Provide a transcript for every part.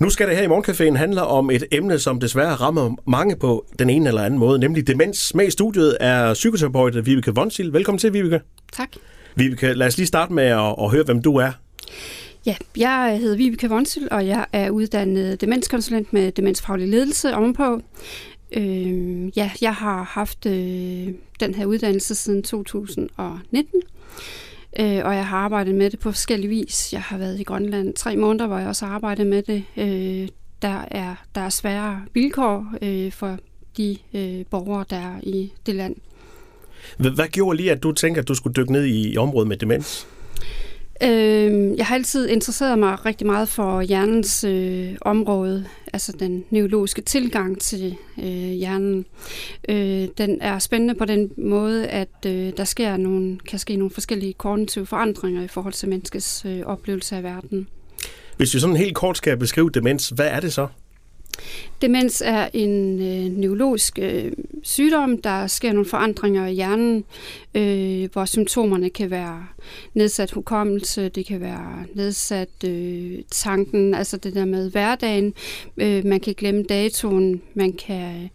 Nu skal det her i Morgencaféen handle om et emne, som desværre rammer mange på den ene eller anden måde, nemlig demens. Med i studiet er psykoterapeut Vibeke Vonsil. Velkommen til, Vibeke. Tak. Vibeke, lad os lige starte med at, at høre, hvem du er. Ja, jeg hedder Vibeke Vonsil, og jeg er uddannet demenskonsulent med demensfaglig ledelse ovenpå. Øh, ja, jeg har haft øh, den her uddannelse siden 2019. Øh, og jeg har arbejdet med det på forskellige vis. Jeg har været i Grønland tre måneder, hvor jeg også har arbejdet med det. Øh, der, er, der er svære vilkår øh, for de øh, borgere, der er i det land. Hvad gjorde lige, at du tænker, at du skulle dykke ned i, i området med demens? Øh, jeg har altid interesseret mig rigtig meget for hjernens øh, område, altså den neurologiske tilgang til øh, hjernen. Øh, den er spændende på den måde, at øh, der sker nogle, kan ske nogle forskellige kognitive forandringer i forhold til menneskets øh, oplevelse af verden. Hvis vi sådan helt kort skal beskrive demens, hvad er det så? Demens er en øh, neurologisk øh, sygdom, der sker nogle forandringer i hjernen, øh, hvor symptomerne kan være nedsat hukommelse, det kan være nedsat øh, tanken, altså det der med hverdagen. Øh, man kan glemme datoen, man kan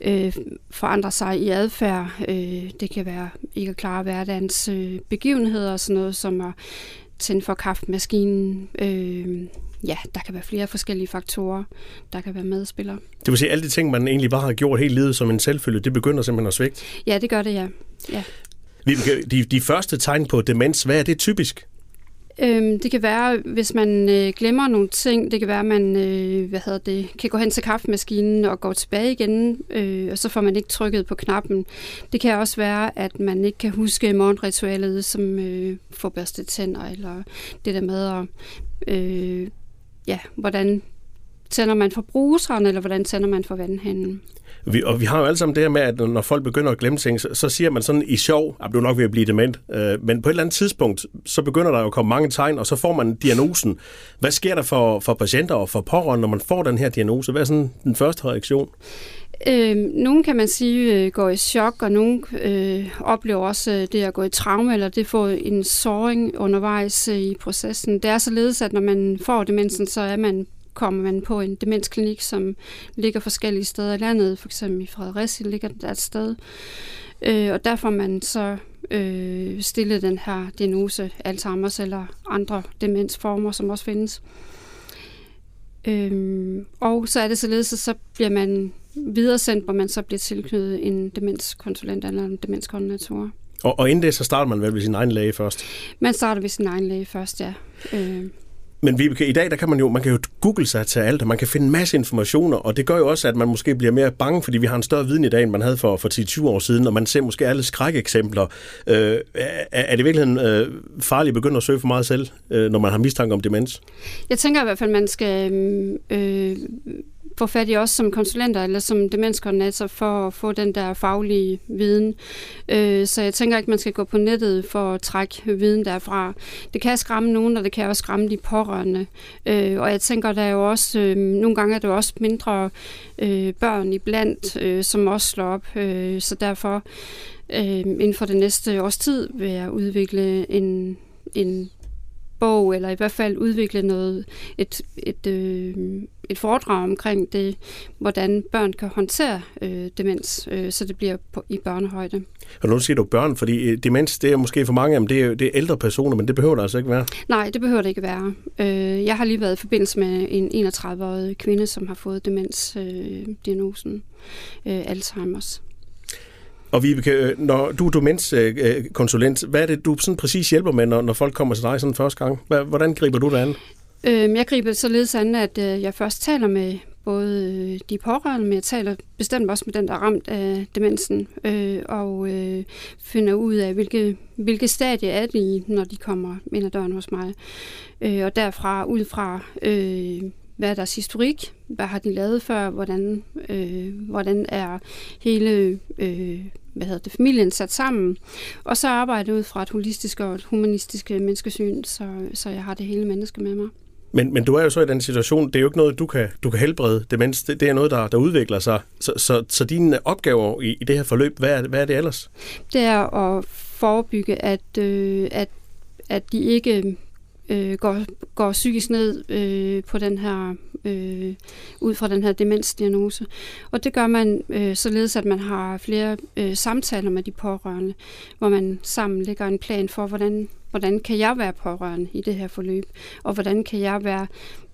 øh, forandre sig i adfærd. Øh, det kan være ikke at klare hverdagens øh, begivenheder og sådan noget, som at tænde for kaffemaskinen, øh, ja, der kan være flere forskellige faktorer, der kan være medspillere. Det vil sige, at alle de ting, man egentlig bare har gjort hele livet som en selvfølge, det begynder simpelthen at svigte? Ja, det gør det, ja. ja. De, de første tegn på demens, hvad er det typisk? Øhm, det kan være, hvis man øh, glemmer nogle ting, det kan være, at man øh, hvad hedder det, kan gå hen til kaffemaskinen og gå tilbage igen, øh, og så får man ikke trykket på knappen. Det kan også være, at man ikke kan huske morgenritualet, som øh, får børstet tænder, eller det der med at øh, ja, hvordan tænder man for bruseren, eller hvordan tænder man for vandhanen? Vi, og vi har jo alle sammen det her med, at når folk begynder at glemme ting, så, så siger man sådan i sjov, ah, at du er nok ved at blive dement. Øh, men på et eller andet tidspunkt, så begynder der jo at komme mange tegn, og så får man diagnosen. Hvad sker der for, for patienter og for pårørende, når man får den her diagnose? Hvad er sådan den første reaktion? Øh, nogle kan man sige øh, går i chok, og nogle øh, oplever også øh, det at gå i traume, eller det får en såring undervejs øh, i processen. Det er således, at når man får demensen, så er man kommer man på en demensklinik, som ligger forskellige steder i landet. For eksempel i Fredericia ligger der et sted. Øh, og der får man så øh, stillet den her diagnose, Alzheimer's eller andre demensformer, som også findes. Øh, og så er det således, at så bliver man videresendt, hvor man så bliver tilknyttet en demenskonsulent eller en demenskoordinator. Og, og inden det, så starter man vel ved sin egen læge først? Man starter ved sin egen læge først, ja. Øh. Men Vibeke, i dag der kan man jo man kan jo google sig til alt, og man kan finde en masse informationer, og det gør jo også, at man måske bliver mere bange, fordi vi har en større viden i dag, end man havde for, for 10-20 år siden, og man ser måske alle skrækeksempler. Øh, er, er det virkelig øh, farligt at begynde at søge for meget selv, øh, når man har mistanke om demens? Jeg tænker i hvert fald, at man skal øh, få fat i os som konsulenter eller som demenskoordinator for at få den der faglige viden. Øh, så jeg tænker ikke, man skal gå på nettet for at trække viden derfra. Det kan skræmme nogen, og det kan også skræmme de pårørende. Øh, og jeg tænker, der er jo også, øh, nogle gange er der også mindre øh, børn iblandt, øh, som også slår op. Øh, så derfor øh, inden for det næste års tid vil jeg udvikle en, en bog, eller i hvert fald udvikle noget, et, et, øh, et foredrag omkring det, hvordan børn kan håndtere øh, demens, øh, så det bliver på, i børnehøjde. Og nu siger du børn, fordi øh, demens, det er måske for mange, men det er, det er ældre personer, men det behøver det altså ikke være. Nej, det behøver det ikke være. Øh, jeg har lige været i forbindelse med en 31-årig kvinde, som har fået demensdiagnosen, øh, øh, Alzheimer's. Og Vibeke, øh, når du er demenskonsulent, hvad er det, du sådan præcis hjælper med, når, når folk kommer til dig sådan første gang? Hvordan griber du det an? Øhm, jeg griber således an, at øh, jeg først taler med både øh, de pårørende, men jeg taler bestemt også med den, der er ramt af demensen, øh, og finder ud af, hvilke, hvilke stadie er de i, når de kommer ind ad døren hos mig. og derfra, ud fra, hvad er deres historik, hvad har de lavet før, hvordan, øh, hvordan er hele øh, hvad hedder det, familien sat sammen, og så arbejde ud fra et holistisk og et humanistisk menneskesyn, så, så jeg har det hele menneske med mig. Men, men du er jo så i den situation, det er jo ikke noget, du kan, du kan helbrede demens, det, det er noget, der, der udvikler sig. Så, så, så dine opgaver i, i det her forløb, hvad er, hvad er det ellers? Det er at forebygge, at, øh, at, at de ikke øh, går, går psykisk ned øh, på den her øh, ud fra den her demensdiagnose. Og det gør man øh, således, at man har flere øh, samtaler med de pårørende, hvor man sammen lægger en plan for, hvordan, hvordan kan jeg være pårørende i det her forløb, og hvordan kan jeg være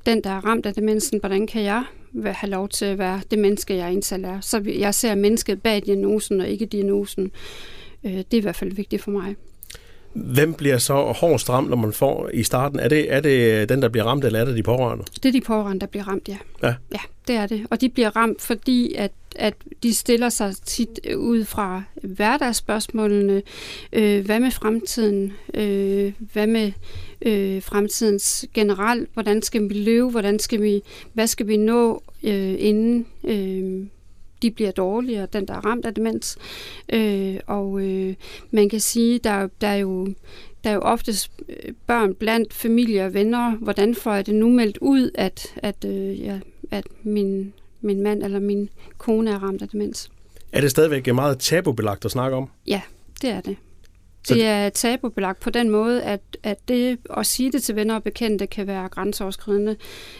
den, der er ramt af demensen, hvordan kan jeg have lov til at være det menneske, jeg egentlig er. Så jeg ser mennesket bag diagnosen og ikke diagnosen. Øh, det er i hvert fald vigtigt for mig. Hvem bliver så hårdest ramt, når man får i starten? Er det, er det den, der bliver ramt, eller er det de pårørende? Det er de pårørende, der bliver ramt, ja. Ja, ja det er det. Og de bliver ramt, fordi at, at de stiller sig tit ud fra hverdagsspørgsmålene. Øh, hvad med fremtiden? Øh, hvad med øh, fremtidens generelt? Hvordan skal vi leve? Hvordan skal vi, hvad skal vi nå øh, inden øh, de bliver dårligere, den der er ramt af demens. Øh, og øh, man kan sige, der, der er jo der er jo oftest øh, børn blandt familie og venner. Hvordan får jeg det nu meldt ud, at, at, øh, ja, at min, min mand eller min kone er ramt af demens? Er det stadigvæk meget tabubelagt at snakke om? Ja, det er det. Det er tabubelagt på den måde, at, at det at sige det til venner og bekendte kan være grænseoverskridende,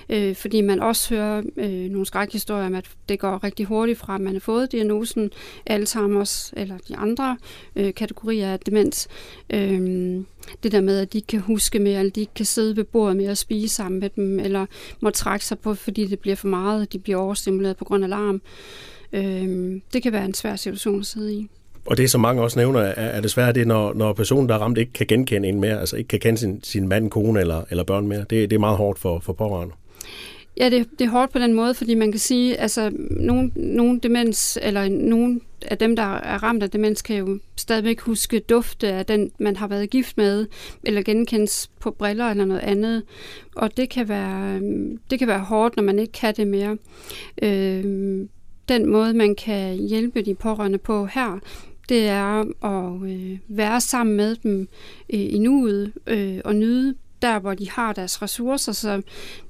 øh, fordi man også hører øh, nogle skrækhistorier om, at det går rigtig hurtigt fra, at man har fået diagnosen Alzheimer's eller de andre øh, kategorier af demens. Øh, det der med, at de kan huske mere, eller de kan sidde ved bordet mere og spise sammen med dem, eller må trække sig på, fordi det bliver for meget, de bliver overstimuleret på grund af larm. Øh, det kan være en svær situation at sidde i. Og det, som mange også nævner, er, er desværre det, når, når personen, der er ramt, ikke kan genkende en mere, altså ikke kan kende sin, sin mand, kone eller, eller børn mere. Det, det er meget hårdt for, for pårørende. Ja, det, det er hårdt på den måde, fordi man kan sige, altså nogen, nogen demens, eller nogen af dem, der er ramt af demens, kan jo stadigvæk huske dufte af den, man har været gift med, eller genkendes på briller eller noget andet. Og det kan være, det kan være hårdt, når man ikke kan det mere. Øh, den måde, man kan hjælpe de pårørende på her, det er at øh, være sammen med dem øh, i nuet øh, og nyde der, hvor de har deres ressourcer. Så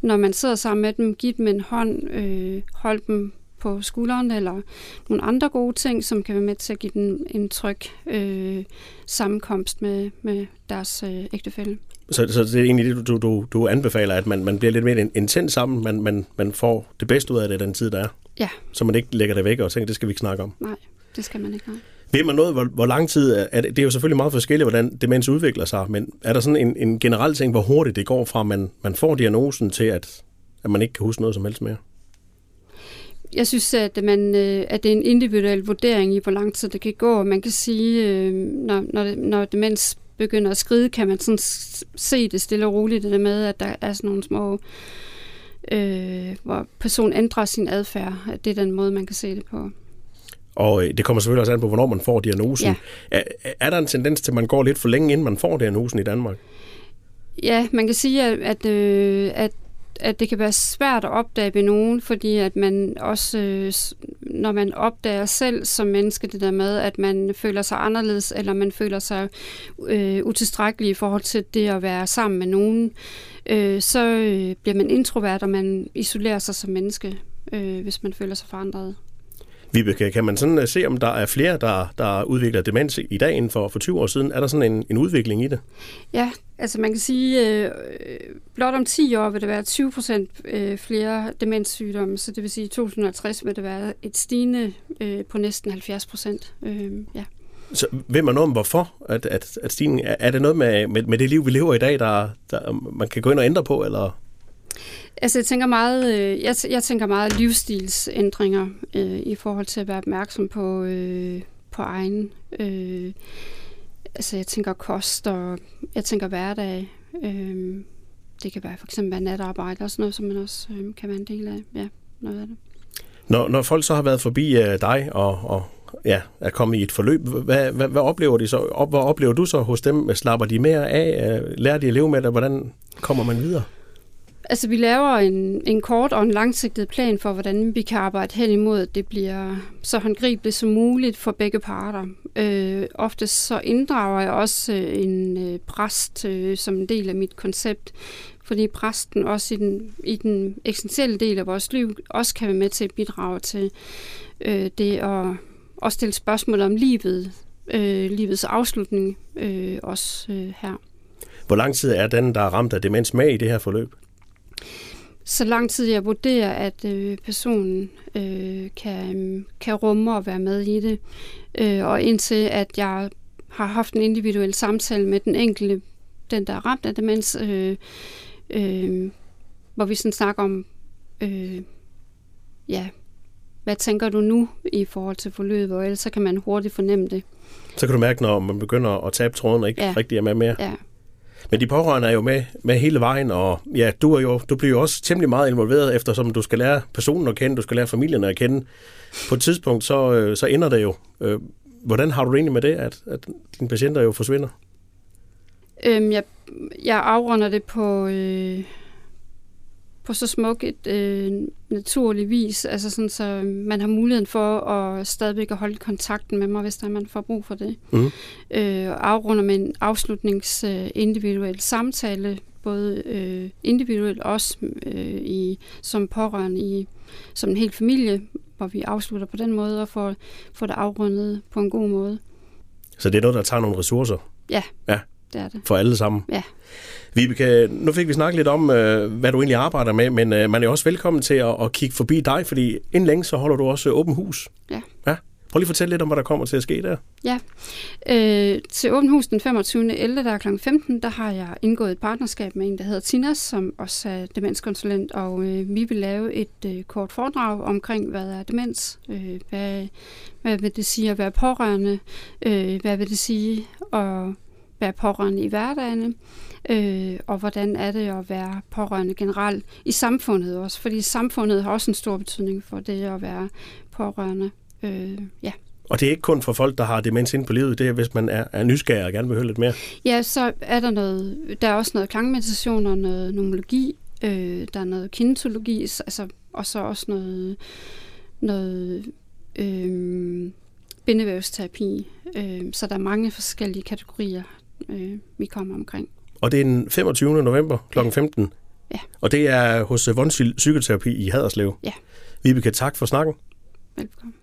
når man sidder sammen med dem, giv dem en hånd, øh, hold dem på skulderen, eller nogle andre gode ting, som kan være med til at give dem en tryg øh, sammenkomst med, med deres øh, ægtefælde. Så, så det er egentlig det, du, du, du anbefaler, at man, man bliver lidt mere intens sammen, man, man, man får det bedste ud af det den tid, der er? Ja. Så man ikke lægger det væk og tænker, det skal vi ikke snakke om? Nej, det skal man ikke. Nej. Ved man noget, hvor, hvor lang tid er det? Det er jo selvfølgelig meget forskelligt, hvordan demens udvikler sig, men er der sådan en, en generel ting, hvor hurtigt det går fra, man, man får diagnosen til, at, at man ikke kan huske noget som helst mere? Jeg synes, at, man, øh, at det er en individuel vurdering i, hvor lang tid det kan gå. Man kan sige, øh, når, når, når demens begynder at skride, kan man sådan se det stille og roligt, det med, at der er sådan nogle små, øh, hvor personen ændrer sin adfærd. At det er den måde, man kan se det på. Og øh, det kommer selvfølgelig også an på, hvornår man får diagnosen. Ja. Er, er der en tendens til, at man går lidt for længe, inden man får diagnosen i Danmark? Ja, man kan sige, at, at, øh, at at det kan være svært at opdage ved nogen, fordi at man også, øh, når man opdager selv som menneske det der med, at man føler sig anderledes, eller man føler sig øh, utilstrækkelig i forhold til det at være sammen med nogen, øh, så øh, bliver man introvert, og man isolerer sig som menneske, øh, hvis man føler sig forandret. Vibeke, kan man sådan øh, se, om der er flere, der, der udvikler demens i dag end for, for 20 år siden? Er der sådan en, en udvikling i det? Ja, altså man kan sige, øh, blot om 10 år vil det være 20 procent øh, flere demenssygdomme, så det vil sige, i 2050 vil det være et stigende øh, på næsten 70 procent. Øh, ja. Så ved man noget om, hvorfor at, at, at stigningen, er, er det noget med, med, med det liv, vi lever i dag, der, der man kan gå ind og ændre på, eller? Altså, jeg tænker meget, øh, jeg, jeg tænker meget livsstilsændringer øh, i forhold til at være opmærksom på, øh, på egen... Øh, altså, jeg tænker kost, og jeg tænker hverdag. Øh, det kan være for eksempel være natarbejde og sådan noget, som man også øh, kan være en del af. Ja, noget af det. Når, når folk så har været forbi øh, dig og, og ja, er kommet i et forløb, hvad, hvad, hvad oplever de så? Op, hvad oplever du så hos dem? Slapper de mere af? Øh, lærer de at leve med det? Hvordan kommer man videre? Altså, vi laver en, en kort og en langsigtet plan for, hvordan vi kan arbejde hen imod, at det bliver så håndgribeligt som muligt for begge parter. Øh, ofte så inddrager jeg også øh, en øh, præst øh, som en del af mit koncept, fordi præsten også i den, i den essentielle del af vores liv også kan være med til at bidrage til øh, det at, at stille spørgsmål om livet, øh, livets afslutning øh, også øh, her. Hvor lang tid er den, der er ramt af demens med i det her forløb? Så lang tid jeg vurderer, at øh, personen øh, kan, kan rumme og være med i det. Øh, og indtil at jeg har haft en individuel samtale med den enkelte, den der er ramt af demens, øh, øh, hvor vi sådan snakker om, øh, ja, hvad tænker du nu i forhold til forløbet, og ellers så kan man hurtigt fornemme det. Så kan du mærke, når man begynder at tabe tråden og ikke ja. rigtig er med mere. Ja. Men de pårørende er jo med, med hele vejen, og ja, du, er jo, du bliver jo også temmelig meget involveret, eftersom du skal lære personen at kende, du skal lære familien at kende. På et tidspunkt, så, øh, så ender det jo. Øh, hvordan har du det egentlig med det, at, at dine patienter jo forsvinder? Øhm, jeg, jeg afrunder det på, øh, på så smuk et øh, naturlig vis, altså sådan, så man har muligheden for at stadigvæk at holde kontakten med mig, hvis der man får brug for det. Mm. Øh, afrunder med en afslutnings øh, individuel samtale, både øh, individuelt også øh, i, som pårørende i, som en hel familie, hvor vi afslutter på den måde og får, får det afrundet på en god måde. Så det er noget, der tager nogle ressourcer? Ja. Ja det er det. For alle sammen? Ja. Vibeke, nu fik vi snakket lidt om, øh, hvad du egentlig arbejder med, men øh, man er også velkommen til at, at kigge forbi dig, fordi inden længe så holder du også åben hus. Ja. ja. Prøv lige at fortælle lidt om, hvad der kommer til at ske der. Ja. Øh, til Åben Hus den 25. 11. der kl. 15, der har jeg indgået et partnerskab med en, der hedder Tinas, som også er demenskonsulent, og øh, vi vil lave et øh, kort foredrag omkring, hvad er demens, øh, hvad, hvad vil det sige at være pårørende, øh, hvad vil det sige at være pårørende i hverdagen, øh, og hvordan er det at være pårørende generelt i samfundet også, fordi samfundet har også en stor betydning for det at være pårørende. Øh, ja. Og det er ikke kun for folk, der har demens ind på livet, det er, hvis man er, er nysgerrig og gerne vil høre lidt mere. Ja, så er der noget, der er også noget klangmeditation og noget nomologi, øh, der er noget kinetologi, altså, og så også noget, noget øh, bindevævsterapi. Øh, så der er mange forskellige kategorier, øh, vi kommer omkring. Og det er den 25. november kl. 15. Ja. Og det er hos Vonsil Psykoterapi i Haderslev. Ja. Vibeke, tak for snakken. Velkommen.